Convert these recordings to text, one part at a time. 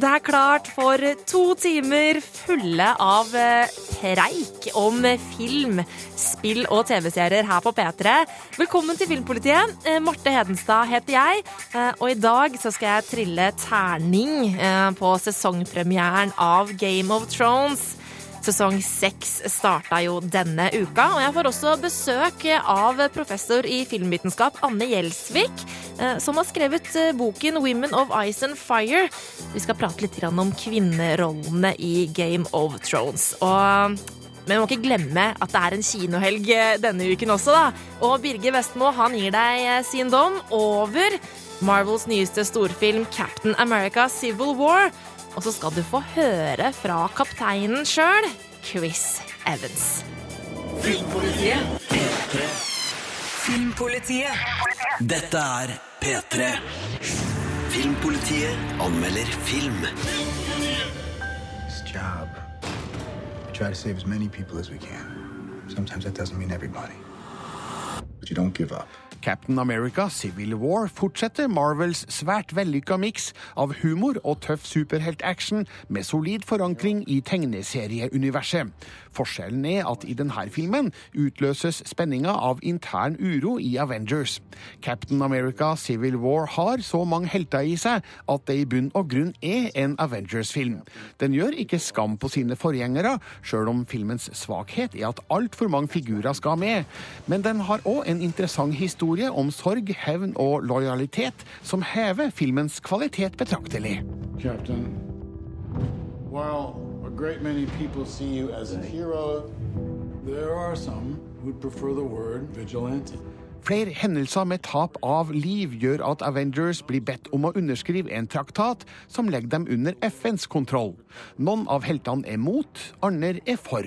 Det er klart for to timer fulle av eh, preik om film, spill og TV-serier her på P3. Velkommen til Filmpolitiet. Eh, Marte Hedenstad heter jeg, eh, og i dag så skal jeg trille terning på sesongpremieren av Game of Thrones. Sesong seks starta jo denne uka, og jeg får også besøk av professor i filmvitenskap Anne Gjelsvik, eh, som har skrevet eh, boken 'Women of Ice and Fire'. Vi skal prate litt om kvinnerollene i Game of Thrones. Og men vi må ikke glemme at det er en kinohelg eh, denne uken også, da. Og Birger Vestmo han gir deg sin dom over Marvels nyeste storfilm Captain America Civil War. Og så skal du få høre fra kapteinen sjøl, Chris Evans. Filmpolitiet. P3. Filmpolitiet. Dette er P3. Filmpolitiet anmelder film. Job. We try to save as many people as we can. Sometimes that doesn't mean everybody. But you don't give up. Captain America Civil War fortsetter Marvels svært vellykka miks av humor og tøff superheltaction med solid forankring i tegneserieuniverset. Forskjellen er at i denne filmen utløses spenninga av intern uro i Avengers. Captain America Civil War har så mange helter i seg at det i bunn og grunn er en Avengers-film. Den gjør ikke skam på sine forgjengere, sjøl om filmens svakhet er at altfor mange figurer skal med. Men den har òg en interessant historie historie om sorg, hevn og lojalitet som hever filmens kvalitet betraktelig. Captain, while a great many people see you as a hero, there are some who'd prefer the word vigilante. Flere hendelser med tap av liv gjør at Avengers blir bedt om å underskrive en traktat som legger dem under FNs kontroll. Noen av heltene er mot, andre er for.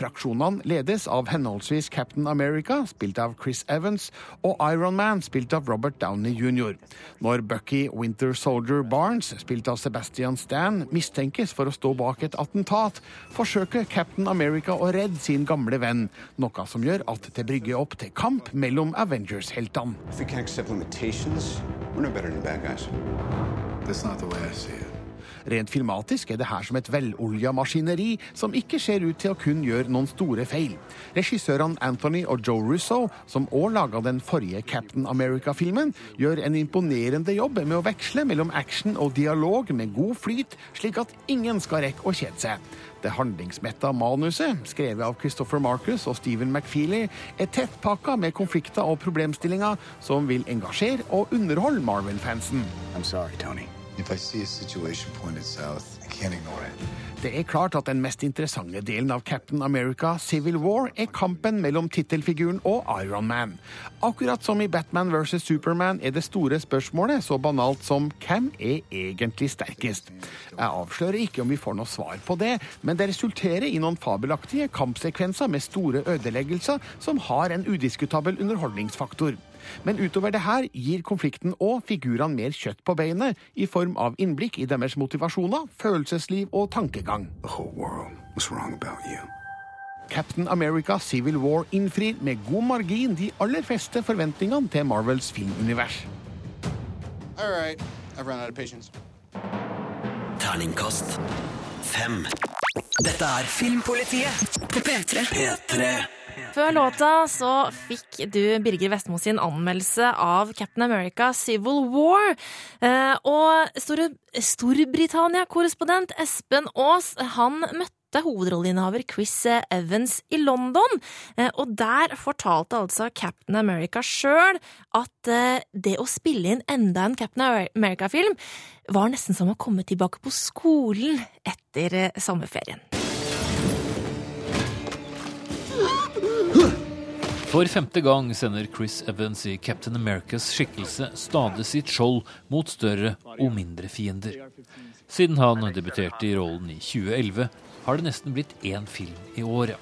Fraksjonene ledes av henholdsvis Captain America, spilt av Chris Evans, og Iron Man, spilt av Robert Downey jr. Når Bucky Winter Soldier Barnes, spilt av Sebastian Stan, mistenkes for å stå bak et attentat, forsøker Captain America å redde sin gamle venn, noe som gjør at det brygger opp til kamp mellom Avengers-heltene. That's not the way I see it. Rent filmatisk er det her som et velolja maskineri som ikke ser ut til å kun gjøre noen store feil. Regissørene Anthony og Joe Russo, som òg laga den forrige Captain America-filmen, gjør en imponerende jobb med å veksle mellom action og dialog med god flyt, slik at ingen skal rekke å kjede seg. Det handlingsmetta manuset, skrevet av Christopher Marcus og Stephen McFeely, er tettpakka med konflikter og problemstillinger som vil engasjere og underholde Marvel-fansen. I'm sorry, Tony. Det er klart at den mest interessante delen av Captain America Civil War er kampen mellom tittelfiguren og Iron Man. Akkurat som i Batman vs. Superman er det store spørsmålet så banalt som hvem er egentlig sterkest? Jeg avslører ikke om vi får noe svar på det, men det resulterer i noen fabelaktige kampsekvenser med store ødeleggelser som har en udiskutabel underholdningsfaktor. Men utover det her gir konflikten og figurene mer kjøtt på beinet, i form av innblikk i deres motivasjoner, følelsesliv og tankegang. Captain America Civil War innfrir med god margin de aller fleste forventningene til Marvels filmunivers. Right. Terningkast fem. Dette er Filmpolitiet på P3. P3. Før låta så fikk du Birger Vestmo sin anmeldelse av Captain America Civil War. Eh, og Storbritannia-korrespondent Espen Aas han møtte hovedrolleinnehaver Chris Evans i London. Eh, og der fortalte altså Captain America sjøl at eh, det å spille inn enda en Captain America-film var nesten som å komme tilbake på skolen etter sommerferien. For femte gang sender Chris Evans i Captain Americas skikkelse stadig sitt skjold mot større og mindre fiender. Siden han debuterte i rollen i 2011, har det nesten blitt én film i året.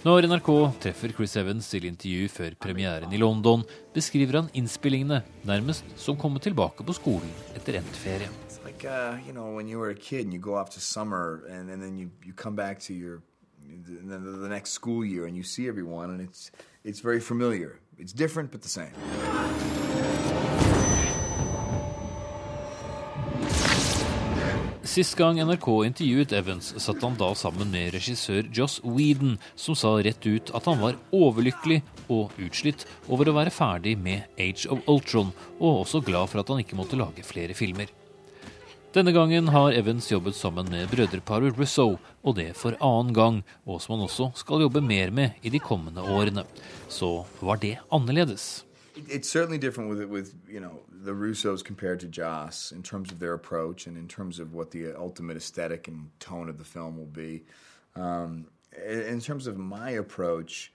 Når NRK treffer Chris Evans til intervju før premieren i London, beskriver han innspillingene nærmest som komme tilbake på skolen etter endt ferie. Like, uh, you know, when you were a kid and you go off to summer and, and then you, you come back to your the, the next school it's very familiar. It's different but the same. Sist gang NRK intervjuet Evans, satt han da sammen med regissør Joss Whedon, som sa rett ut at han var overlykkelig og utslitt over å være ferdig med Age of Ultron, og også glad for at han ikke måtte lage flere filmer. Denne gangen har Evans jobbet sammen med brødreparet Russo, og det for annen gang, og som han også skal jobbe mer med i de kommende årene. Så var det annerledes. It- It's certainly different with with you know the Russos compared to Joss in terms of their approach and in terms of what the ultimate aesthetic and tone of the film will be. Um, in terms of my approach,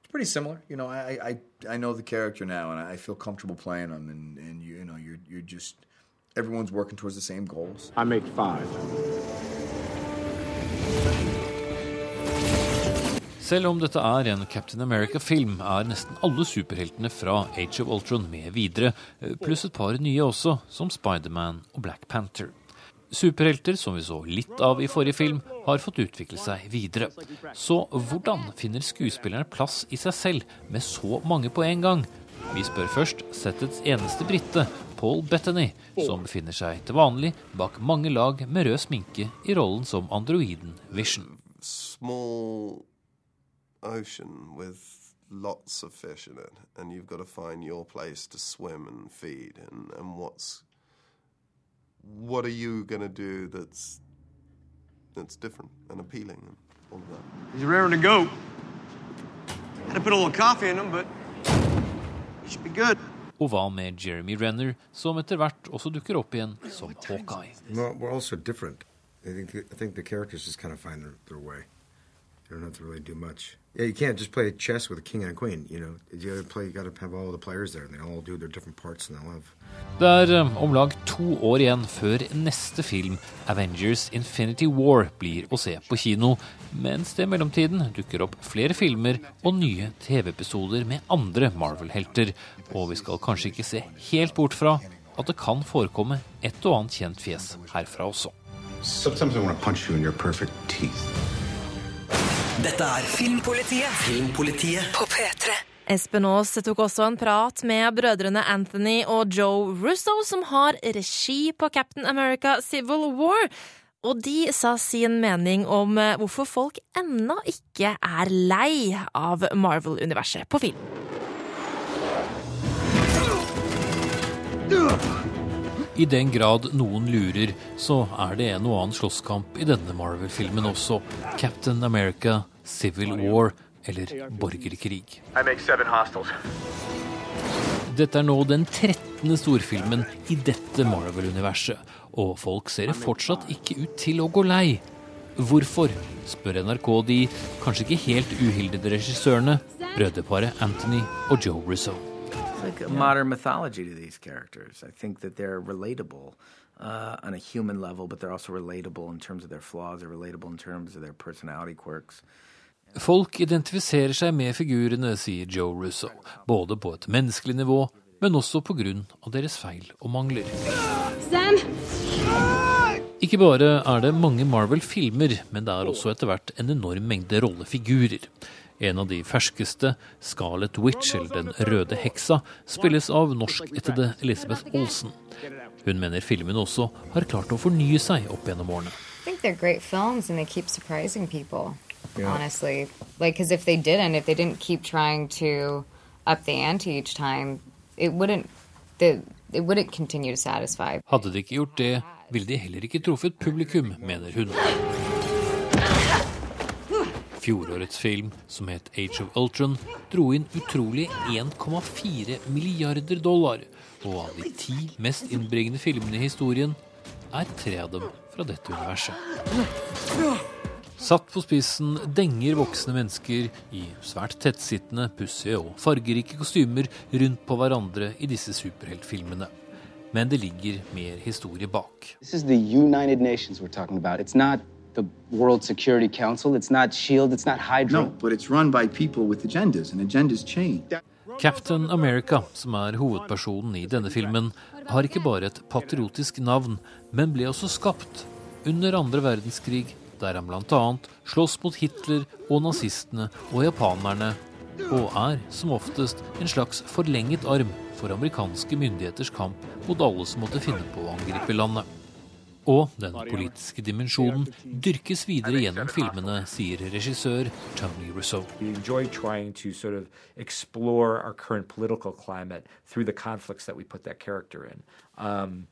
it's pretty similar. You know, I, I I know the character now, and I feel comfortable playing him. And, and you, you know, you're you're just everyone's working towards the same goals. I make five. Selv om dette er en Captain America-film, er nesten alle superheltene fra Age of Ultron med videre, pluss et par nye også, som Spiderman og Black Panther. Superhelter som vi så litt av i forrige film, har fått utvikle seg videre. Så hvordan finner skuespillerne plass i seg selv med så mange på en gang? Vi spør først settets eneste brite, Paul Bettany, som befinner seg til vanlig bak mange lag med rød sminke i rollen som androiden Vision. small ocean with lots of fish in it, and you've got to find your place to swim and feed. And, and what's what are you going to do that's that's different and appealing and all of that? He's raring to go. Had to put a little coffee in him, but he should be good. Og hva med Jeremy Renner, som etter hvert også dukker opp igjen som Hawkeye? Way. Don't have to really do much. Yeah, you can't just play chess with a king and a queen. You know, you gotta play. You gotta have all the players there, and they all do their different parts, and they love. Det er eh, om lag to år igjen før neste film, Avengers Infinity War, blir å se på kino, mens det i mellomtiden dukker opp flere filmer og nye TV-episoder med andre Marvel-helter. Og vi skal kanskje ikke se helt bort fra at det kan forekomme et og annet kjent fjes herfra også. Sometimes I want to punch you in your perfect teeth. Dette er Filmpolitiet. Filmpolitiet På P3. Espen Aas tok også en prat med brødrene Anthony og Joe Russo, som har regi på Captain America Civil War. Og de sa sin mening om eh, hvorfor folk ennå ikke er lei av Marvel-universet på film. I den grad noen lurer, så er det en og annen slåsskamp i denne Marvel-filmen også. Captain America, Civil War eller borgerkrig. Dette er nå den 13. storfilmen i dette Marvel-universet, og folk ser fortsatt ikke ut til å gå lei. Hvorfor, spør NRK de kanskje ikke helt uhildede regissørene, brødreparet Anthony og Joe Russo. Like yeah. modern mythology to these characters. I think that they're relatable uh, on a human level, but they're also relatable in terms of their flaws. They're relatable in terms of their personality quirks. Folk identifiserer seg med figurene, sier Joe Russo, både på et menneskelig nivå, men også av deres feil og mangler. Sam! Ikke bare er det mange Marvel-filmer, men det er også etter hvert en enorm mengde rollefigurer. En av de ferskeste, Scarlett Witch, eller Den røde heksa, spilles av norskættede Elisabeth Olsen. Hun mener filmen også har klart å fornye seg opp gjennom årene. I think they're great films and they keep surprising people, honestly. Like, because if they didn't, if they didn't keep trying to up the ante each time, it wouldn't, the, it wouldn't continue to satisfy. Hadde de ikke gjort det, ville de heller ikke truffet publikum, mener hun. Fjorårets film, som het Age of Ultron, dro inn utrolig 1,4 milliarder dollar. Og av de ti mest innbringende filmene i historien er tre av dem fra dette universet. Satt på spissen denger voksne mennesker i svært tettsittende, pussige og fargerike kostymer rundt på hverandre i disse superheltfilmene. Men det ligger mer historie bak. This is the United Nations we're talking about. It's not the World Security Council. It's not SHIELD. It's not Hydra. No, but it's run by people with agendas, and agendas change. Captain America, som er hovedpersonen i denne filmen, har ikke bare et patriotisk navn, men ble også skapt under andre verdenskrig, der han bl.a. slåss mot Hitler og nazistene og japanerne, og er som oftest en slags forlenget arm for amerikanske myndigheters kamp mot alle som måtte finne på å angripe landet. Og den politiske dimensjonen dyrkes videre gjennom filmene, sier regissør Tony Rousseau. Sort of. Um,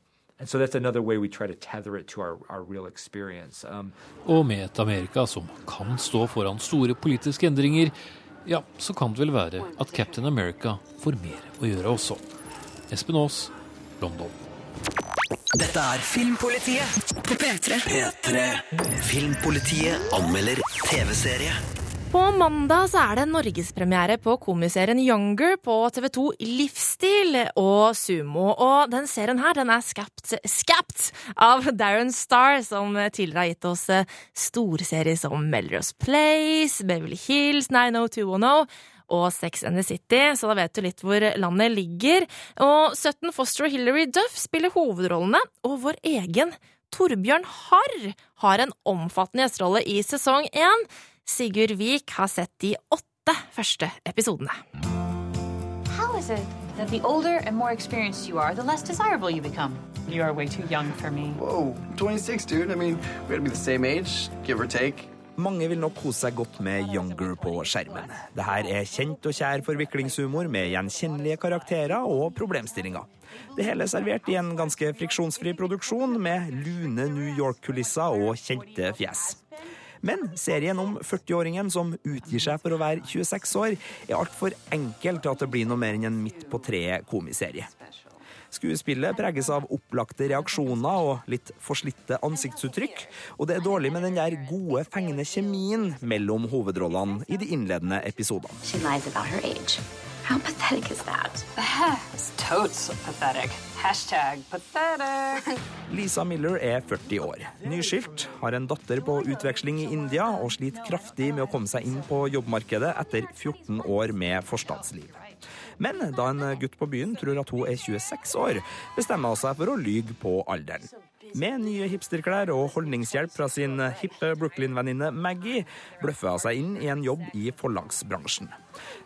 so our, our. Um, Og med et Amerika som kan stå foran store politiske endringer, ja, så kan det vel være at Captain America får mer å gjøre også. Espen Aas, London. Dette er Filmpolitiet på P3. P3. Filmpolitiet anmelder TV-serie. På mandag så er det norgespremiere på komiserien Younger på TV2 Livsstil og Sumo. Og den serien her den er skapt, skapt av Darren Star, som tidligere har gitt oss eh, storserier som Melrose Place, Beverly Hills, 90210 og Sex and the City, så da vet du litt hvor landet ligger. Og Sutton Foster og Hilary Duff spiller hovedrollene, og vår egen Torbjørn Harr har en omfattende gjesterolle i sesong én. Sigurd Vik har sett de åtte første episodene. How is it that the older and more experienced you are, the less desirable you become? You are way too young for me. Whoa, 26, dude. I mean, we gotta be the same age, give or take. Mange vil nok kose seg godt med Younger på skjermen. Det her er kjent og kjær forviklingshumor med gjenkjennelige karakterer og problemstillinger. Det hele er servert i en ganske friksjonsfri produksjon med lune New York-kulisser og kjente fjes. Men serien om 40-åringen som utgir seg for å være 26 år, er altfor enkel til at det blir noe mer enn en midt på treet komiserie. Skuespillet preges av opplagte reaksjoner og litt forslitte ansiktsuttrykk, og det er dårlig med den der gode, fengende kjemien mellom hovedrollene i de innledende episodene. How pathetic is that? It's totes pathetic. Hashtag pathetic. Lisa Miller er 40 år. Nyskilt, har en datter på utveksling i India og sliter kraftig med å komme seg inn på jobbmarkedet etter 14 år med forstadsliv. Men da en gutt på byen tror at hun er 26 år, bestemmer hun seg for å lyge på alderen. Med nye hipsterklær og holdningshjelp fra sin hippe Brooklyn-venninne Maggie bløffer hun seg inn i en jobb i forlagsbransjen.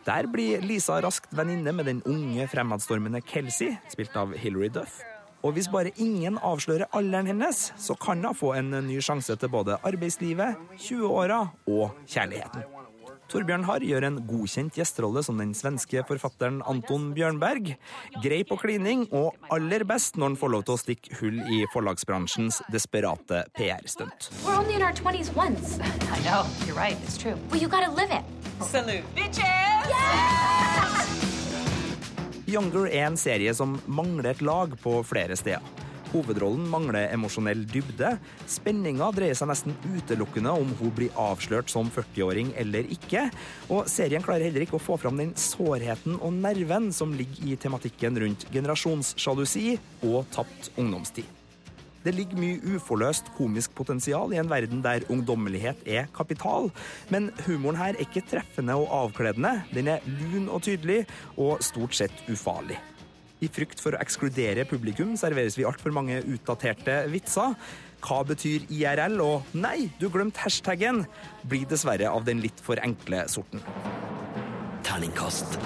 Der blir Lisa raskt venninne med den unge fremadstormende Kelsey, spilt av Hilary Duff. Og hvis bare ingen avslører alderen hennes, så kan hun få en ny sjanse til både arbeidslivet, 20-åra og kjærligheten. Torbjørn Harr gjør en godkjent gjesterolle som den svenske forfatteren Anton Bjørnberg. Grei på klining, og aller best når han får lov til å stikke hull i forlagsbransjens desperate PR-stunt. We're only in our 20s once. I know. You're right. It's true. Well, you gotta live it. Salute. Bitches! Younger er en serie som mangler et lag på flere steder. Hovedrollen mangler emosjonell dybde. Spenninga dreier seg nesten utelukkende om hun blir avslørt som 40-åring eller ikke. Og serien klarer heller ikke å få fram den sårheten og nerven som ligger i tematikken rundt generasjonssjalusi og tapt ungdomstid. Det ligger mye uforløst komisk potensial i en verden der ungdommelighet er kapital. Men humoren her er ikke treffende og avkledende. Den er lun og tydelig, og stort sett ufarlig. I frykt for å ekskludere publikum serveres vi altfor mange utdaterte vitser. Hva betyr IRL og 'nei, du glemte hashtaggen' blir dessverre av den litt for enkle sorten. Terningkast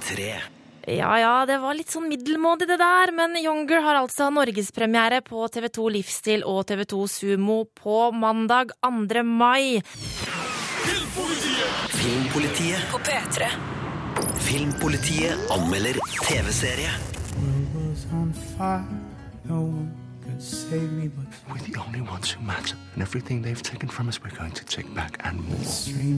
tre. Ja ja, det var litt sånn middelmådig det der, men Younger har altså norgespremiere på TV2 Livsstil og TV2 Sumo på mandag 2. mai. Filmpolitiet På P3. Filmpolitiet anmelder TV-serie. We're the only ones who matter, and everything they've taken from us, we're going to take back and more.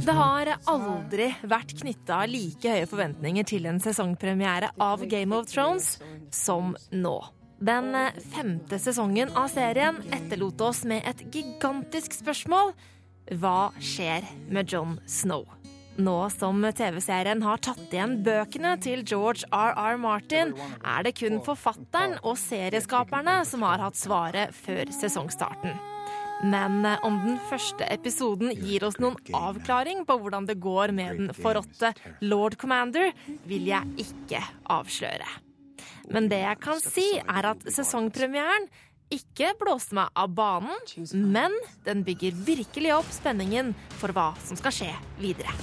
Det har aldri vært knytta like høye forventninger til en sesongpremiere av Game of Thrones som nå. Den femte sesongen av serien etterlot oss med et gigantisk spørsmål. Hva skjer med John Snow? Nå som TV-serien har tatt igjen bøkene til George R.R. Martin, er det kun forfatteren og serieskaperne som har hatt svaret før sesongstarten. Men om den første episoden gir oss noen avklaring på hvordan det går med den forrådte Lord Commander, vil jeg ikke avsløre. Men det jeg kan si, er at sesongpremieren ikke blåste meg av banen, men den bygger virkelig opp spenningen for hva som skal skje videre.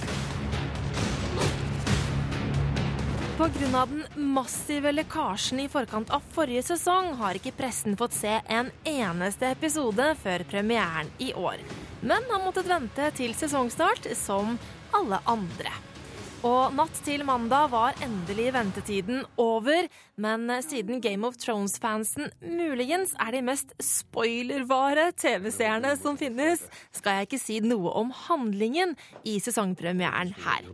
Pga. den massive lekkasjen i forkant av forrige sesong har ikke pressen fått se en eneste episode før premieren i år. Men har måttet vente til sesongstart som alle andre. Og natt til mandag var endelig ventetiden over, men siden Game of Thrones-fansen muligens er de mest spoilervare TV-seerne som finnes, skal jeg ikke si noe om handlingen i sesongpremieren her.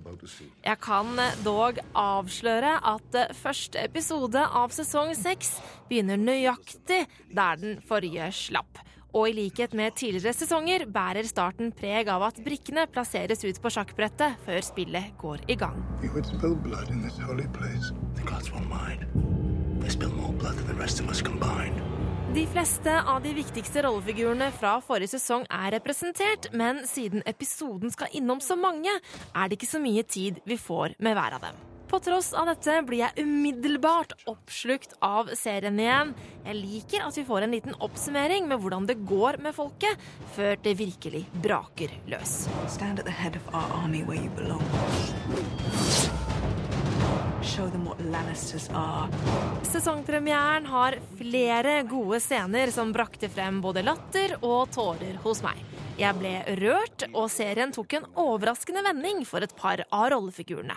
Jeg kan dog avsløre at første episode av sesong seks begynner nøyaktig der den forrige slapp. Og i likhet med tidligere sesonger bærer starten preg av at brikkene plasseres ut på sjakkbrettet før spillet går i gang. De fleste av de viktigste rollefigurene fra forrige sesong er representert, men siden episoden skal innom så mange, er det ikke så mye tid vi får med hver av dem. På tross av dette blir jeg umiddelbart oppslukt av serien igjen. Jeg liker at vi får en liten oppsummering med hvordan det går med folket, før det virkelig braker løs. Stand at the head of our army where you belong. Sesongpremieren har flere gode scener som brakte frem både latter og tårer hos meg. Jeg ble rørt, og serien tok en overraskende vending for et par av rollefigurene.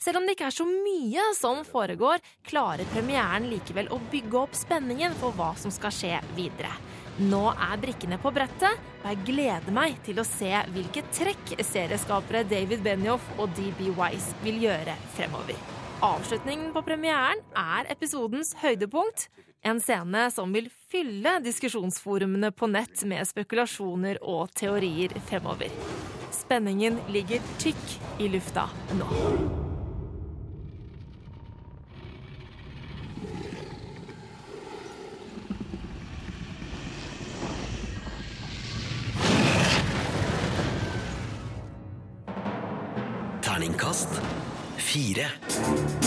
Selv om det ikke er så mye som foregår, klarer premieren likevel å bygge opp spenningen for hva som skal skje videre. Nå er brikkene på brettet, og jeg gleder meg til å se hvilke trekk serieskapere David Benioff og DB Wise vil gjøre fremover. Avslutningen på premieren er episodens høydepunkt. En scene som vil fylle diskusjonsforumene på nett med spekulasjoner og teorier fremover. Spenningen ligger tykk i lufta nå. Fire.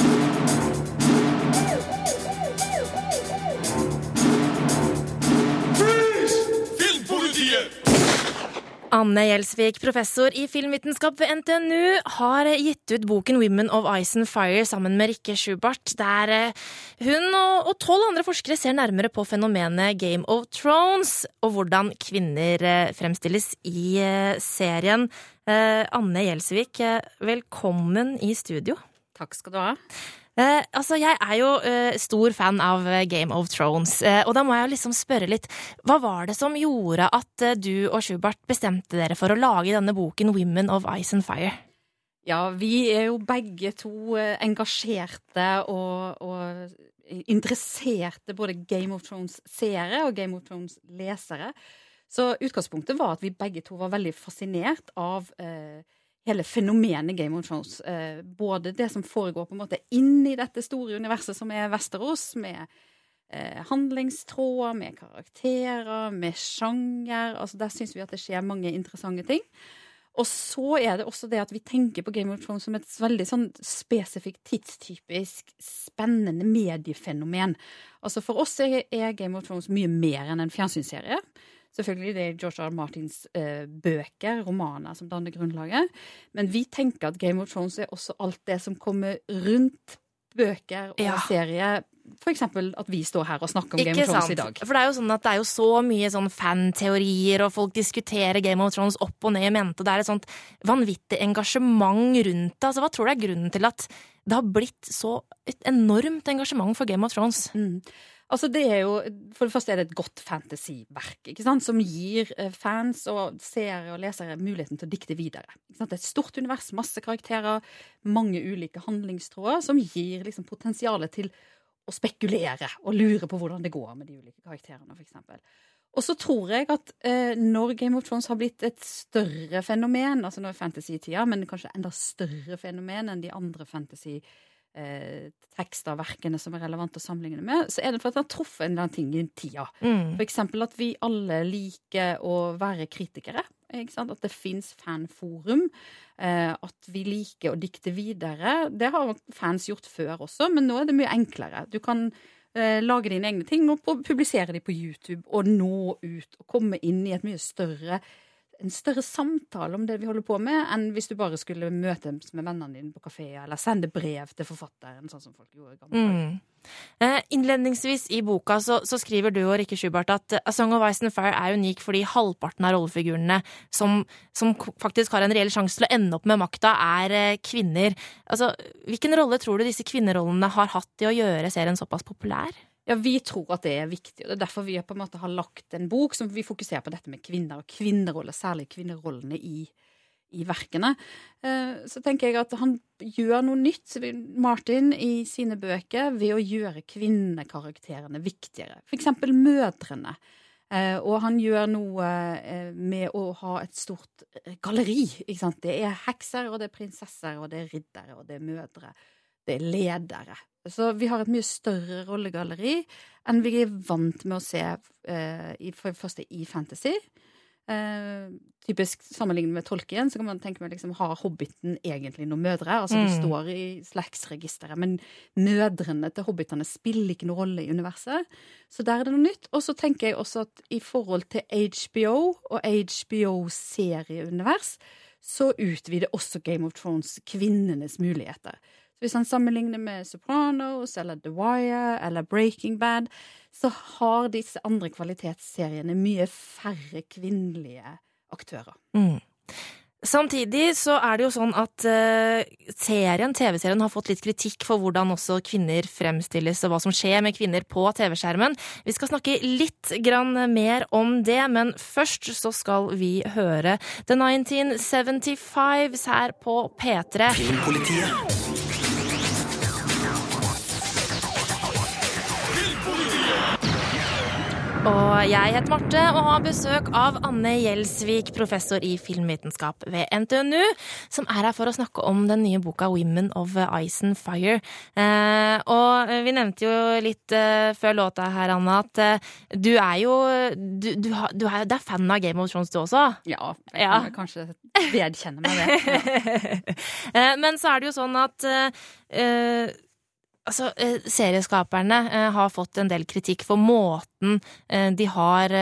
Anne Gjelsvik, professor i filmvitenskap ved NTNU, har gitt ut boken 'Women of Ice and Fire' sammen med Rikke Schubert, der eh, hun og tolv andre forskere ser nærmere på fenomenet Game of Thrones, og hvordan kvinner eh, fremstilles i eh, serien. Anne Gjelsvik, velkommen i studio. Takk skal du ha. Eh, altså, Jeg er jo eh, stor fan av eh, Game of Thrones, eh, og da må jeg jo liksom spørre litt Hva var det som gjorde at eh, du og Schubert bestemte dere for å lage denne boken Women of Ice and Fire? Ja, vi er jo begge to eh, engasjerte og, og interesserte både Game of Thrones-seere og Game of Thrones-lesere. Så utgangspunktet var at vi begge to var veldig fascinert av eh, hele fenomenet Game of Thrones. Eh, både det som foregår på en måte inn i dette store universet som er Vesterås, med eh, handlingstråder, med karakterer, med sjanger. Altså Der syns vi at det skjer mange interessante ting. Og så er det også det at vi tenker på Game of Thrones som et veldig sånn spesifikt, tidstypisk, spennende mediefenomen. Altså For oss er Game of Thrones mye mer enn en fjernsynsserie. Selvfølgelig det er George R. Martins eh, bøker, romaner, som danner grunnlaget. Men vi tenker at Game of Thrones er også alt det som kommer rundt bøker og Ja. serier. Eksempel at vi står her og snakker om Ikke Game of Thrones sant? i dag. For det er jo sånn at det er jo så mye sånn fanteorier, og folk diskuterer Game of Thrones opp og ned i mente, det er et sånt vanvittig engasjement rundt det. Altså, hva tror du er grunnen til at det har blitt så et enormt engasjement for Game of Thrones? Altså det er jo, For det første er det et godt fantasyverk ikke sant? som gir eh, fans og seere og lesere muligheten til å dikte videre. Ikke sant? Det er et stort univers, masse karakterer, mange ulike handlingstråder som gir liksom potensialet til å spekulere og lure på hvordan det går med de ulike karakterene, f.eks. Og så tror jeg at eh, når Game of Thrones har blitt et større fenomen, altså nå er fantasy-tida, men kanskje enda større fenomen enn de andre fantasy eh, tekster, verkene som er relevante å sammenligne med, så er det for at det har truffet en eller annen ting i tida. Mm. For eksempel at vi alle liker å være kritikere. At det fins fanforum. Eh, at vi liker å dikte videre. Det har fans gjort før også, men nå er det mye enklere. Du kan eh, lage dine egne ting og publisere de på YouTube og nå ut og komme inn i et mye større en større samtale om det vi holder på med, enn hvis du bare skulle møtes med vennene dine på kafé, eller sende brev til forfatteren, sånn som folk gjorde i gamle dager. Mm. Eh, innledningsvis i boka så, så skriver du og Rikke Schubert at A Song of Ice and Fire er unik fordi halvparten av rollefigurene som, som faktisk har en reell sjanse til å ende opp med makta, er eh, kvinner. Altså, hvilken rolle tror du disse kvinnerollene har hatt i å gjøre serien såpass populær? Ja, Vi tror at det er viktig, og det er derfor vi på en måte har lagt en bok som vi fokuserer på dette med kvinner og kvinneroller, særlig kvinnerollene i, i verkene. Eh, Så tenker jeg at han gjør noe nytt, Martin, i sine bøker ved å gjøre kvinnekarakterene viktigere. For eksempel mødrene. Eh, Og han gjør noe eh, med å ha et stort galleri. Ikke sant? Det er hekser, og det er prinsesser, og det er riddere, og det er mødre. Det er ledere. Så vi har et mye større rollegalleri enn vi er vant med å se eh, i, for det første i fantasy. Eh, typisk sammenlignet med tolken, så kan man tenke meg liksom, har Hobbiten egentlig noen mødre? Altså De Mm. står i slektsregisteret, men mødrene til hobbitene spiller ikke noen rolle i universet. Så der er det noe nytt. Og så tenker jeg også at i forhold til HBO og HBO-serieunivers, så utvider også Game of Thrones kvinnenes muligheter. Hvis han sammenligner med Sopranos eller The Wire eller Breaking Bad, så har disse andre kvalitetsseriene mye færre kvinnelige aktører. Mm. Samtidig så er det jo sånn at eh, serien, TV-serien har fått litt kritikk for hvordan også kvinner fremstilles og hva som skjer med kvinner på TV-skjermen. Vi skal snakke litt grann mer om det, men først så skal vi høre The 1975s her på P3. Filmpolitiet. Og jeg heter Marte og har besøk av Anne Gjelsvik, professor i filmvitenskap ved NTNU, som er her for å snakke om den nye boka Women of Ice and Fire. Eh, og vi nevnte jo litt eh, før låta her, Anne, at eh, du er jo du, du, har- du er, er fan av Game of Thrones, du også? Ja, jeg kan kanskje vedkjenne meg det. Eh, Men så er det jo sånn at Altså, eh, serieskaperne eh, har fått en del kritikk for måten eh, de har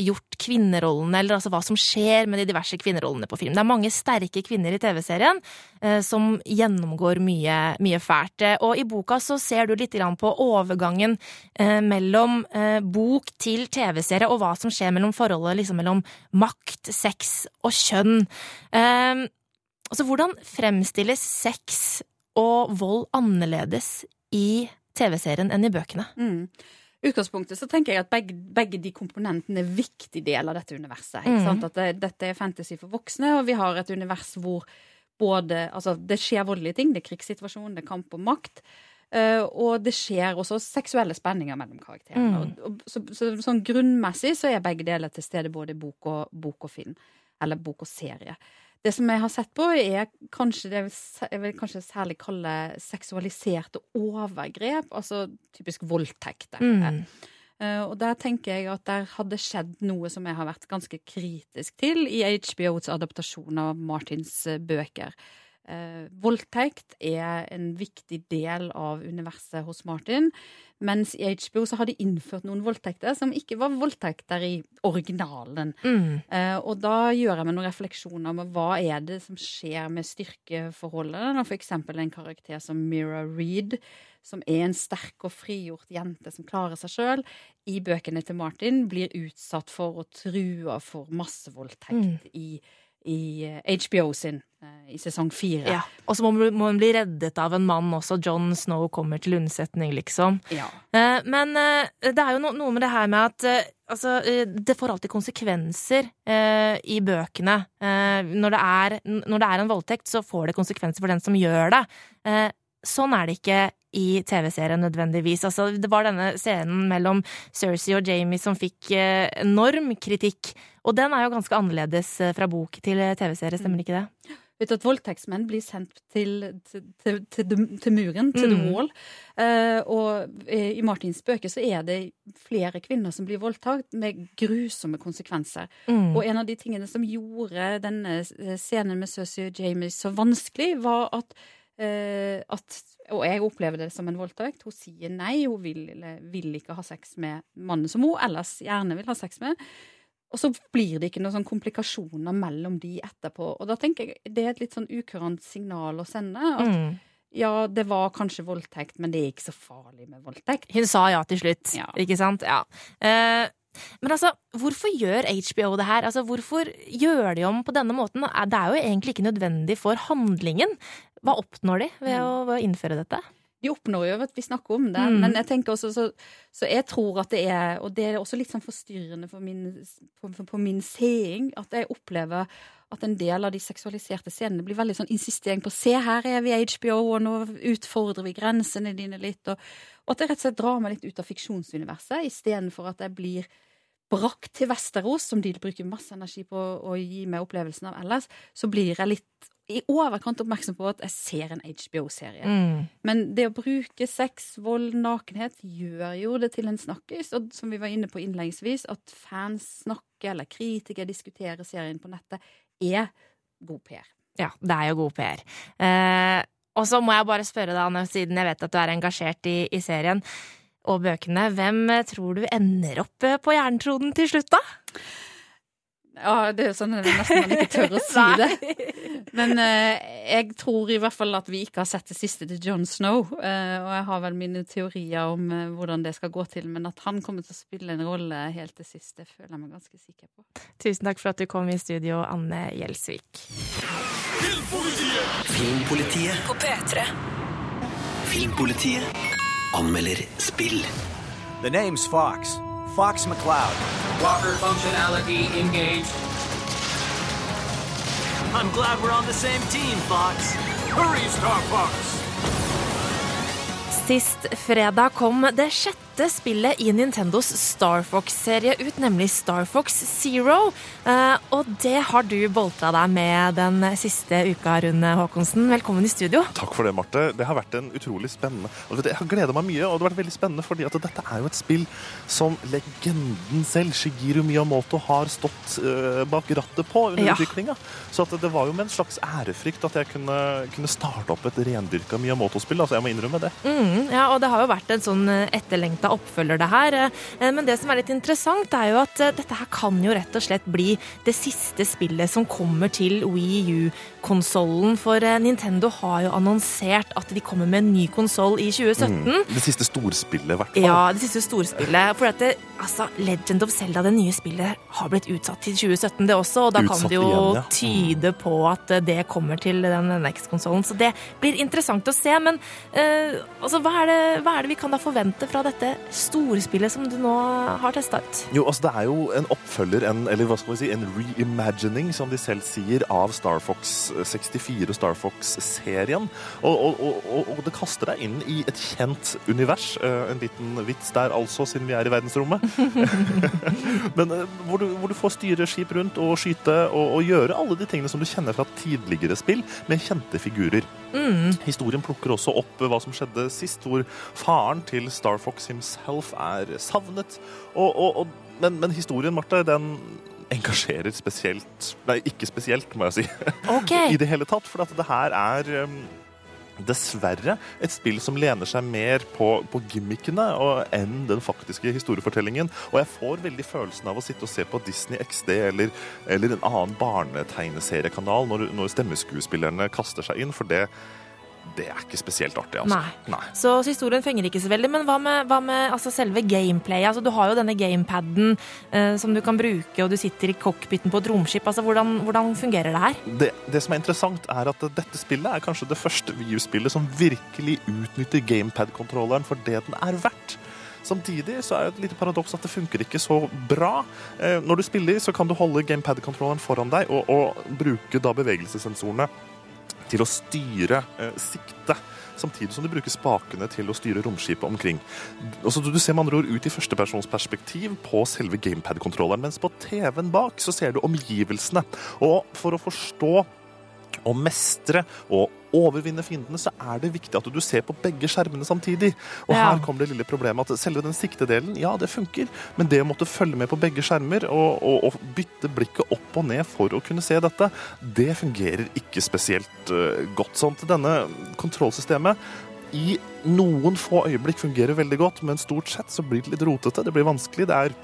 gjort kvinnerollene, eller altså hva som skjer med de diverse kvinnerollene på film. Det er mange sterke kvinner i TV-serien som gjennomgår mye, mye fælt. Og i boka så ser du litt på overgangen mellom bok til TV-serie, og hva som skjer mellom forholdet liksom mellom makt, sex og kjønn. Altså, hvordan fremstilles sex og vold annerledes i TV-serien enn i bøkene? Mm. utgangspunktet så tenker jeg at begge, begge de komponentene er en viktig del av dette universet. Sant? At det, dette er fantasy for voksne, og vi har et univers hvor både Altså, det skjer voldelige ting. Det er krigssituasjon, det er kamp om makt. Uh, og det skjer også seksuelle spenninger mellom karakterene. Mm. Så, så, sånn grunnmessig så er begge deler til stede både i bok og, bok og film. Eller bok og serie. Det som jeg har sett på, er kanskje det jeg vil kanskje særlig kalle seksualiserte overgrep. Altså typisk voldtekter. Mm. Eh, og der tenker jeg at der hadde skjedd noe som jeg har vært ganske kritisk til i HBOs adaptasjon av Martins eh, bøker. Eh, voldtekt er en viktig del av universet hos Martin, mens i HBO så har de innført noen voldtekter som ikke var voldtekter i originalen. Mm. Eh, og da gjør jeg meg noen refleksjoner om hva er det som skjer med styrkeforholdet når eksempel en karakter som Mira Reed, som er en sterk og frigjort jente som klarer seg sjøl, i bøkene til Martin blir utsatt for og trua for massevoldtekt i, i eh, HBO sin eh, i sesong fire. Ja. Og så må må hun bli reddet av en mann også. John Snow kommer til unnsetning, liksom. Ja. Eh, Men eh, det er jo noe med det her med at eh, altså, eh, det får alltid konsekvenser eh, i bøkene. Eh, når, det er, når det er en voldtekt, så får det konsekvenser for den som gjør det. Eh, sånn er det ikke i TV-serien nødvendigvis. Altså, det var denne scenen mellom Cersei og Jamie som fikk eh, enorm kritikk. Og den er jo ganske annerledes eh, fra bok til eh, TV-serie, stemmer ikke det? Vet du at voldtektsmenn blir sendt til, til, til, til, muren, til the Mm. wall. Uh, og i Martins bøker så er det flere kvinner som blir voldtatt, med grusomme konsekvenser. Mm. Og en av de tingene som gjorde denne scenen med Cersei og Jamie så vanskelig, var at, uh, at Og jeg opplever det som en voldtekt. Hun sier nei, hun vil, vil ikke ha sex med mannen som hun ellers gjerne vil ha sex med. Og så blir det ikke noen sånn komplikasjoner mellom de etterpå. Og da tenker jeg det er et litt sånn ukurant signal å sende. At Mm. ja, det var kanskje voldtekt, men det er ikke så farlig med voldtekt. Hun sa ja til slutt, Ja. ikke sant? Ja. Eh, men altså, hvorfor gjør HBO det her? Altså, hvorfor gjør de om på denne måten? Det er jo egentlig ikke nødvendig for handlingen. Hva oppnår de ved å, ved å innføre dette? De oppnår jo at vi snakker om det, Mm. men jeg tenker også så, så jeg tror at det er Og det er også litt sånn forstyrrende for min, på, for min seing at jeg opplever at en del av de seksualiserte scenene blir veldig sånn insistering på Se, her er vi HBO, og nå utfordrer vi grensene dine litt. Og, og at jeg rett og slett drar meg litt ut av fiksjonsuniverset, istedenfor at jeg blir brakt til Vesterås, som de bruker masse energi på å gi meg opplevelsen av ellers, så blir jeg litt i overkant oppmerksom på at jeg ser en HBO-serie. Mm. Men det å bruke sex, vold, nakenhet gjør jo det til en snakkis. Og som vi var inne på innledningsvis, at fans snakker eller kritikere diskuterer serien på nettet, er god PR. Ja, det er jo god PR. Eh, og så må jeg bare spørre deg, Anne, siden jeg vet at du er engasjert i, i serien og bøkene, hvem tror du ender opp eh, på jerntroden til slutt, da? Ja, det er jo sånn at nesten man ikke tør å si det. Men eh, jeg tror i hvert fall at vi ikke har sett det siste til John Snow. eh, og jeg har vel mine teorier om eh, hvordan det skal gå til, men at han kommer til å spille en rolle helt til sist, det føler jeg meg ganske sikker på. Tusen takk for at du kom i studio, Anne Gjelsvik. Filmpolitiet På P3. Filmpolitiet anmelder spill. The name's Fox. Fox McCloud. Walker functionality engaged. I'm glad we're on the same team, Fox. Hurry, Star Fox! Sist fredag kom det sjette spillet i Nintendos Star Fox-serie ut, nemlig Star Fox Zero. Eh, og det har du boltra deg med den siste uka, Rune Haakonsen. Velkommen i studio. Takk for det, Marte. Det har vært en utrolig spennende og Jeg har gleda meg mye, og det har vært veldig spennende fordi at dette er jo et spill som legenden selv, Shigeru Miyamoto, har stått eh, bak rattet på under Ja. utviklinga. Så at det var jo med en slags ærefrykt at jeg kunne, kunne starte opp et rendyrka Miyamoto-spill. Altså, jeg må innrømme det. Mm, ja, og det har jo vært en sånn etterlengta oppfølger, det her. Eh, Men det som er litt interessant, er jo at eh, dette her kan jo rett og slett bli det siste spillet som kommer til Wii U-konsollen. For eh, Nintendo har jo annonsert at de kommer med en ny konsoll i 2017. Mm. Det siste storspillet, i hvert fall. Ja, det siste storspillet. For at det, altså, Legend of Zelda, det nye spillet, har blitt utsatt til 2017, det også. Og da kan det jo igjen, ja. tyde på at eh, det kommer til den NX-konsollen. Så det blir interessant å se. Men uh, altså, hva, er det, hva er det vi kan da forvente fra dette storspillet som du nå har testa ut? Jo, altså Det er jo en oppfølger, en, eller hva skal vi si, en reimagining, som de selv sier, av Star Fox 64 og Star Fox-serien. Og, og, og, og- det kaster deg inn i et kjent univers. Eh, En liten vits der altså, siden vi er i verdensrommet. Men eh, hvor du, hvor du får styre skip rundt og skyte og, gjøre alle de tingene som du kjenner fra tidligere spill, med kjente figurer. Mm. Historien plukker også opp hva som skjedde sist, hvor faren til Star Fox himself er savnet. Og, og, og, men, men historien, Marte, den engasjerer spesielt Nei, ikke spesielt, må jeg si. Okay. I det hele tatt. For at det her er um, dessverre et spill som lener seg mer på, på gimmickene og, enn den faktiske historiefortellingen. Og jeg får veldig følelsen av å sitte og se på Disney XD eller, eller en annen barnetegneseriekanal når, når stemmeskuespillerne kaster seg inn, for det, det er ikke spesielt artig. Altså. Nei. Så, så historien fenger ikke så veldig. Men hva med, hva med altså selve gameplayet? Altså, du har jo denne gamepaden eh, som du kan bruke, og du sitter i cockpiten på et romskip. Altså, hvordan, hvordan fungerer det her? Det, det som er interessant, er at dette spillet er kanskje det første VU-spillet som virkelig utnytter gamepad-kontrolleren for det den er verdt. Samtidig så er det et lite paradoks at det funker ikke så bra. Eh, når du spiller, så kan du holde gamepad-kontrolleren foran deg og, og bruke da bevegelsessensorene til å styre eh, siktet, Samtidig som du bruker spakene til å styre romskipet omkring. Altså, du ser med andre ord ut i førstepersonsperspektiv på selve gamepad-kontrolleren, mens på TV-en bak så ser du omgivelsene. Og for å forstå og mestre og overvinne fiendene, så er det viktig at du ser på begge skjermene samtidig. Og Ja. her kommer det lille problemet at selve den siktedelen, ja, det funker, men det å måtte følge med på begge skjermer og, og, og bytte blikket opp og ned for å kunne se dette, det fungerer ikke spesielt uh, godt. Sånn til denne kontrollsystemet i noen få øyeblikk fungerer veldig godt, men stort sett så blir det litt rotete. Det blir vanskelig. Det er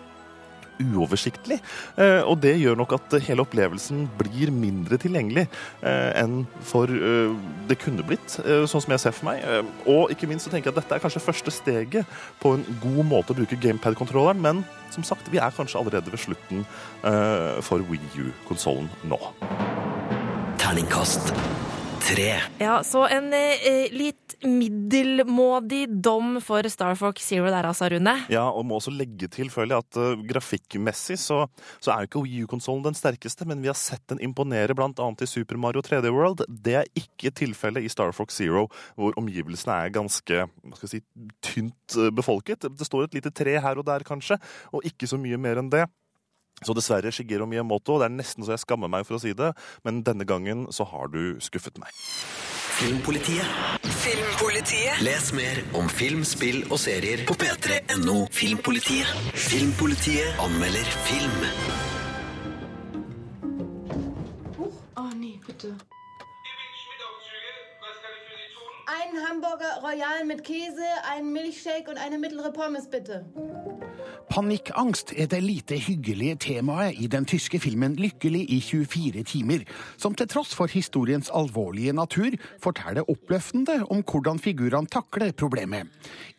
uoversiktlig. Eh, og det gjør nok at hele opplevelsen blir mindre tilgjengelig eh, enn for eh, det kunne blitt, sånn som jeg ser for meg. Og ikke minst så tenker jeg at dette er kanskje første steget på en god måte å bruke gamepad-kontrolleren, men som sagt, vi er kanskje allerede ved slutten eh, for Wii U-konsollen nå. Terningkast 3. Ja, så en eh, litt middelmådig dom for Star Fox Zero der, altså, Rune. Ja, og må også legge til, føler jeg, at uh, grafikkmessig så, så er jo ikke Wii U-konsollen den sterkeste, men vi har sett den imponere bl.a. i Super Mario 3D World. Det er ikke tilfellet i Star Fox Zero, hvor omgivelsene er ganske hva skal si, tynt uh, befolket. Det står et lite tre her og der, kanskje, og ikke så mye mer enn det. Så dessverre, Shigeru Miyamoto, det er nesten så jeg skammer meg for å si det, men denne gangen så har du skuffet meg. Filmpolitiet. Filmpolitiet. Les mer om film, spill og serier på p3.no Filmpolitiet. Filmpolitiet anmelder film. Oh nee, bitte. Ein Hamburger Royal mit Käse, einen Milchshake und eine mittlere Pommes bitte. Panikkangst er det lite hyggelige temaet i den tyske filmen Lykkelig i 24 timer, som til tross for historiens alvorlige natur forteller oppløftende om hvordan figurene takler problemet.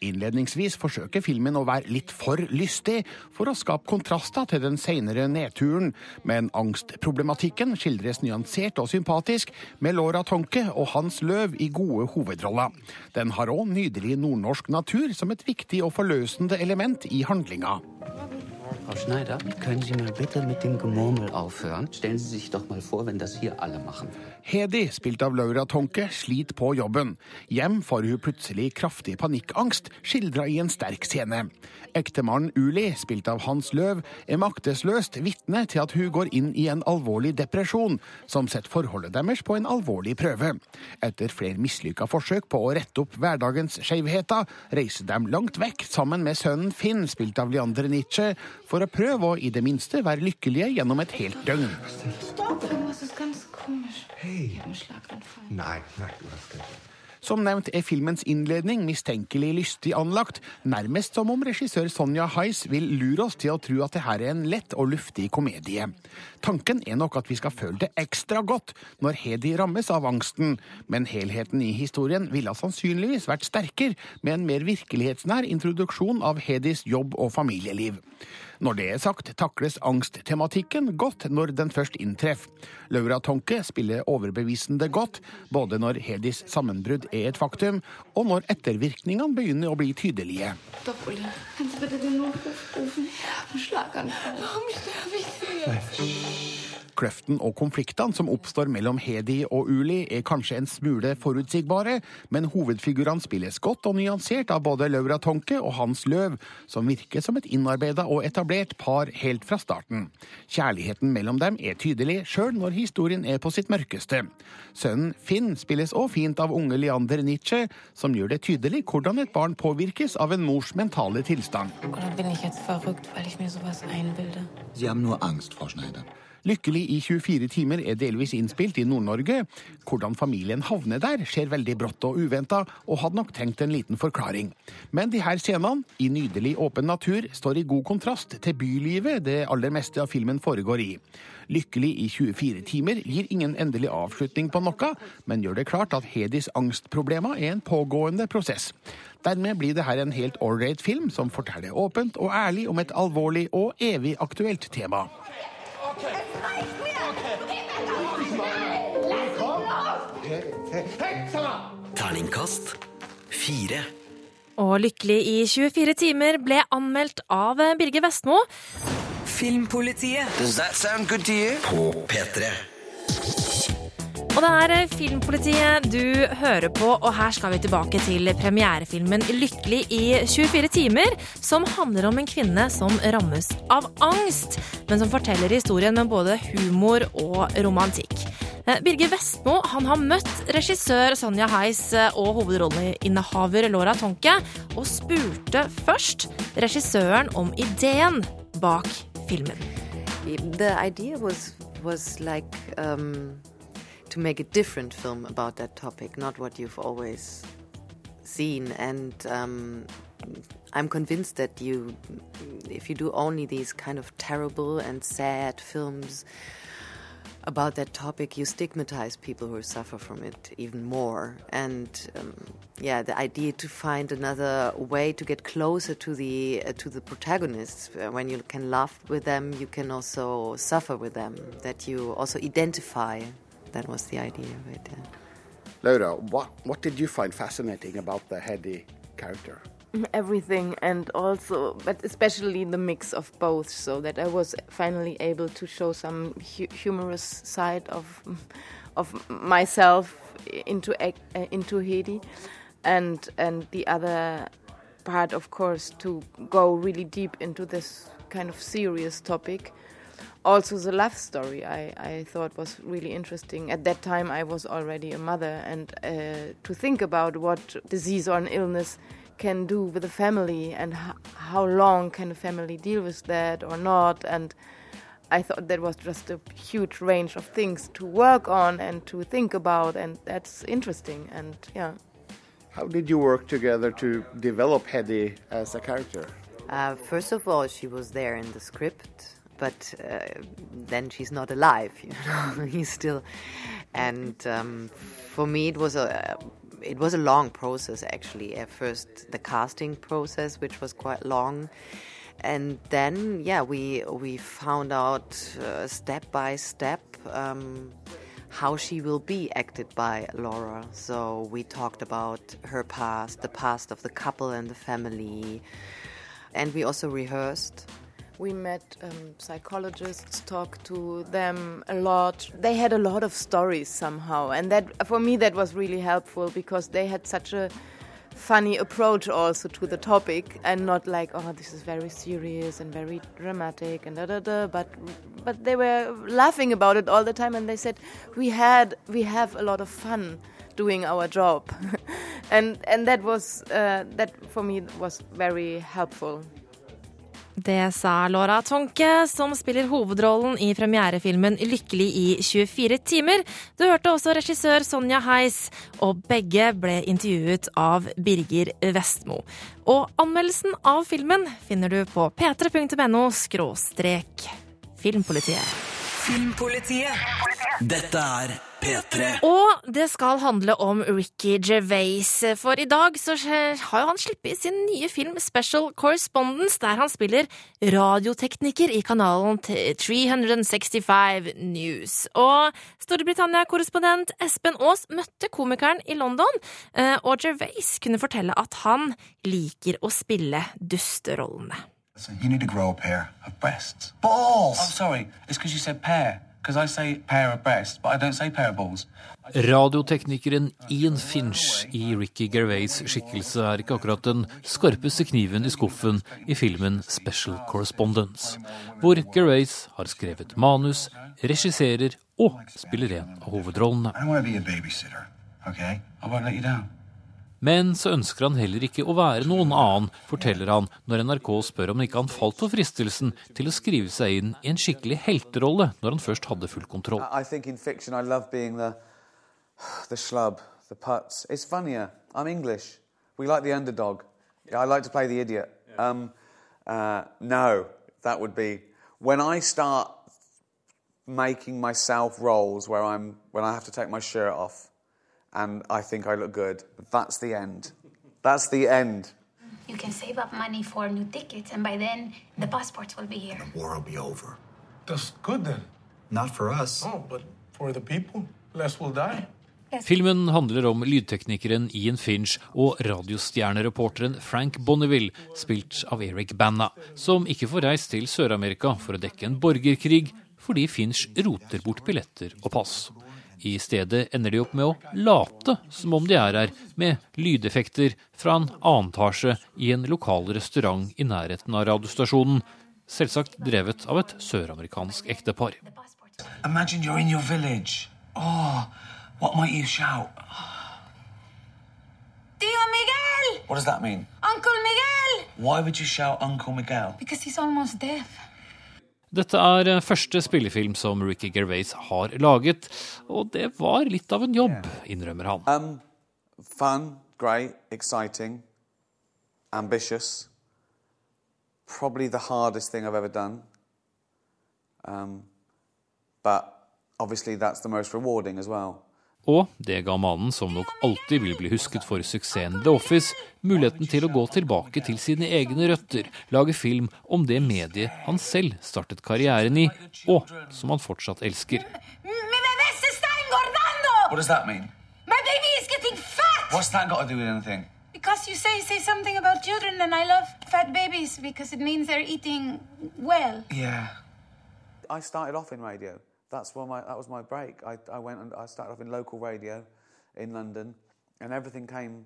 Innledningsvis forsøker filmen å være litt for lystig, for å skape kontraster til den senere nedturen, men angstproblematikken skildres nyansert og sympatisk, med Laura Tonke og Hans Løv i gode hovedroller. Den har òg nydelig nordnorsk natur som et viktig og forløsende element i handlinga. Love you. Frau Schneider, können Sie mal bitte mit dem Gemurmel aufhören? Stellen Sie sich doch mal vor, wenn das hier alle machen. Hedi, spilt av Laura Tonke, sliter på jobben. Hjem får hun plutselig kraftig panikkangst, skildra i en sterk scene. Ektemannen Uli, spilt av Hans Løv, er maktesløst vitne til at hun går inn i en alvorlig depresjon, som setter forholdet deres på en alvorlig prøve. Etter flere mislykka forsøk på å rette opp hverdagens skjevheter, reiser de langt vekk sammen med sønnen Finn, spilt av Leander Nietzsche, for å prøve å i det minste være lykkelige gjennom et helt døgn. Stopp. Hey. Som nevnt er filmens innledning mistenkelig lystig anlagt, nærmest som om regissør Sonja Heiss vil lure oss til å tro at det her er en lett og luftig komedie. Tanken er nok at vi skal føle det ekstra godt når Hedi rammes av angsten, men helheten i historien ville sannsynligvis vært sterkere med en mer virkelighetsnær introduksjon av Hedis jobb og familieliv. Når det er sagt, takles angsttematikken godt når den først inntreffer. Laura Tonke spiller overbevisende godt, både når Hedis sammenbrudd er et faktum, og når ettervirkningene begynner å bli tydelige. Kannst bitte den Notruf rufen? Ich habe einen Schlaganfall. Warum sterbe ich jetzt? Kløften og konfliktene som oppstår mellom Hedi og Uli, er kanskje en smule forutsigbare, men hovedfigurene spilles godt og nyansert av både Laura Tonke og Hans Løv, som virker som et innarbeida og etablert par helt fra starten. Kjærligheten mellom dem er tydelig, sjøl når historien er på sitt mørkeste. Sønnen Finn spilles òg fint av unge Leander Nietzsche, som gjør det tydelig hvordan et barn påvirkes av en mors mentale tilstand. Oder bin ich jetzt verrückt, weil ich mir sowas einbilde? Sie haben nur Angst, Frau Schneider. Lykkelig i 24 timer er delvis innspilt i Nord-Norge. Hvordan familien havner der, skjer veldig brått og uventa, og hadde nok trengt en liten forklaring. Men de her scenene, i nydelig åpen natur, står i god kontrast til bylivet det aller meste av filmen foregår i. Lykkelig i 24 timer gir ingen endelig avslutning på noe, men gjør det klart at Hedis angstproblemer er en pågående prosess. Dermed blir det her en helt ålreit film som forteller åpent og ærlig om et alvorlig og evig aktuelt tema. Terningkast fire. Og Lykkelig i 24 timer ble anmeldt av Birger Vestmo. Filmpolitiet. Does that sound good to you? På P3. Og det er Filmpolitiet du hører på, og her skal vi tilbake til premierefilmen Lykkelig i 24 timer, som handler om en kvinne som rammes av angst, men som forteller historien med både humor og romantikk. Eh, Birger Vestmo han har møtt regissør Sonja Heis eh, og hovedrolleinnehaver Laura Tonke, og spurte først regissøren om ideen bak filmen. The idea was was like um, to make a different film about that topic, not what you've always seen. And um, I'm convinced that you, if you do only these kind of terrible and sad films about that topic, you stigmatize people who suffer from it even more. And um, yeah, the idea to find another way to get closer to the uh, to the protagonists, uh, when you can laugh with them, you can also suffer with them. That you also identify. That was the idea of it. Yeah. Laura, what, what did you find fascinating about the Hedy character? everything and also but especially the mix of both so that i was finally able to show some hu humorous side of of myself into uh, into Hedy and and the other part of course to go really deep into this kind of serious topic also the love story I, I thought was really interesting. At that time i was already a mother and uh, to think about what disease or an illness can do with a family and h- how long can a family deal with that or not and i thought that was just a huge range of things to work on and to think about and that's interesting and yeah. How did you work together to develop Hedy as a character? Uh, first of all, she was there in the script, but uh, then she's not alive. You know, he's still, and um, for me, it was a it was a long process actually. At first, the casting process, which was quite long, and then yeah, we we found out uh, step by step. Um, how she will be acted by Laura. So we talked about her past, the past of the couple and the family, and we also rehearsed. We met um, psychologists talked to them a lot. They had a lot of stories somehow and that for me that was really helpful because they had such a funny approach also to the topic and not like oh this is very serious and very dramatic and da da da but but they were laughing about it all the time and they said we had we have a lot of fun doing our job. And and that was uh, that for me was very helpful Det sa Laura Tonke, som spiller hovedrollen i premierefilmen 'Lykkelig i 24 timer'. Du hørte også regissør Sonja Heis, og begge ble intervjuet av Birger Vestmo. Og anmeldelsen av filmen finner du på p3.no skråstrek filmpolitiet. Filmpolitiet. Dette er P3. Og det skal handle om Ricky Gervais, for i dag så har jo han sluppet sin nye film Special Correspondence, der han spiller radiotekniker i kanalen 365 News. Og Storbritannia-korrespondent Espen Aas møtte komikeren i London, eh, og Gervais kunne fortelle at han liker å spille dusterollene. So you need to grow a pair of breasts. Balls! Oh, sorry. It's because you said pair. Radioteknikeren Ian Finch i Ricky Gervais' skikkelse er ikke akkurat den skarpeste kniven i skuffen i filmen Special Correspondence, hvor Gervais har skrevet manus, regisserer og spiller en av hovedrollene. I don't want to be a babysitter, okay? I won't let you down. Men så ønsker han heller ikke å være noen annen, forteller han når NRK spør om ikke han falt for fristelsen til å skrive seg inn i en skikkelig helterolle når han først hadde full kontroll. I think I love being the the schlub, the putz. It's funnier. I'm English. We like the underdog. I like to play the idiot. Um, uh, no, that would be when I start making myself roles where I'm when I have to take my shirt off and I think I look good. That's the end. That's the end. You can save up money for new tickets, and by then the passports will be here. War will be over. That's good then. Not for us. Oh, but for the people, less will die. Filmen handler om lydteknikeren Ian Finch og radiostjernereporteren Frank Bonneville, spilt av Eric Banna, som ikke får reist til Sør-Amerika for å dekke en borgerkrig fordi Finch roter bort billetter og pass. I stedet ender de opp med å late som om de er her, med lydeffekter fra en annen etasje i en lokal restaurant i nærheten av radiostasjonen, selvsagt drevet av et søramerikansk ektepar. Imagine you're in your village. Oh, what might you shout? Tio Miguel! What does that mean? Uncle Miguel! Why would you shout Uncle Miguel? Because he's almost deaf. Dette er eh, første spillefilm som Ricky Gervais har laget, og det var litt av en jobb, innrømmer han. Um, fun, great, exciting. ambitious, probably the hardest thing I've ever done. Um, but obviously, that's the most rewarding as well. Og det ga mannen, som nok alltid vil bli husket for suksessen The Office, muligheten til å gå tilbake til sine egne røtter, lage film om det mediet han selv startet karrieren i, og som han fortsatt elsker. What does that mean? My baby is getting fat. What's that got to do with anything? Because you say say something about children, and I love fat babies because it means they're eating well. Yeah. I started off in radio. That's where my that was my break. I, I went and I started off in local radio in London, and everything came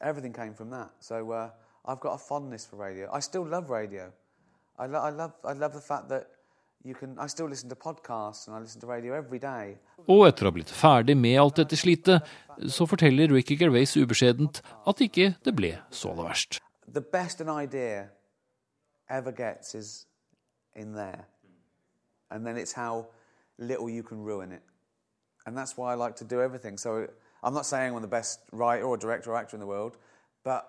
everything came from that. So uh, I've got a fondness for radio. I still love radio. I, lo- I love I love the fact that you can. I still listen to podcasts and I listen to radio every day. Og etter å ha blitt ferdig med alt dette slitet, så forteller Ricky Gervais ubeskjedent at ikke det ble så aller verst. The best an idea ever gets is in there, and then it's how little you can ruin it. And that's why I like to do everything. So I'm not saying I'm the best writer or director or actor in the world, but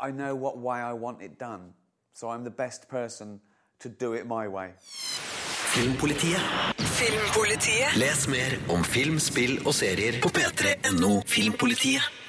I know what way I want it done. So I'm the best person to do it my way. Filmpolitiet. Filmpolitiet. Les mer om film, spill og serier på p3.no Filmpolitiet.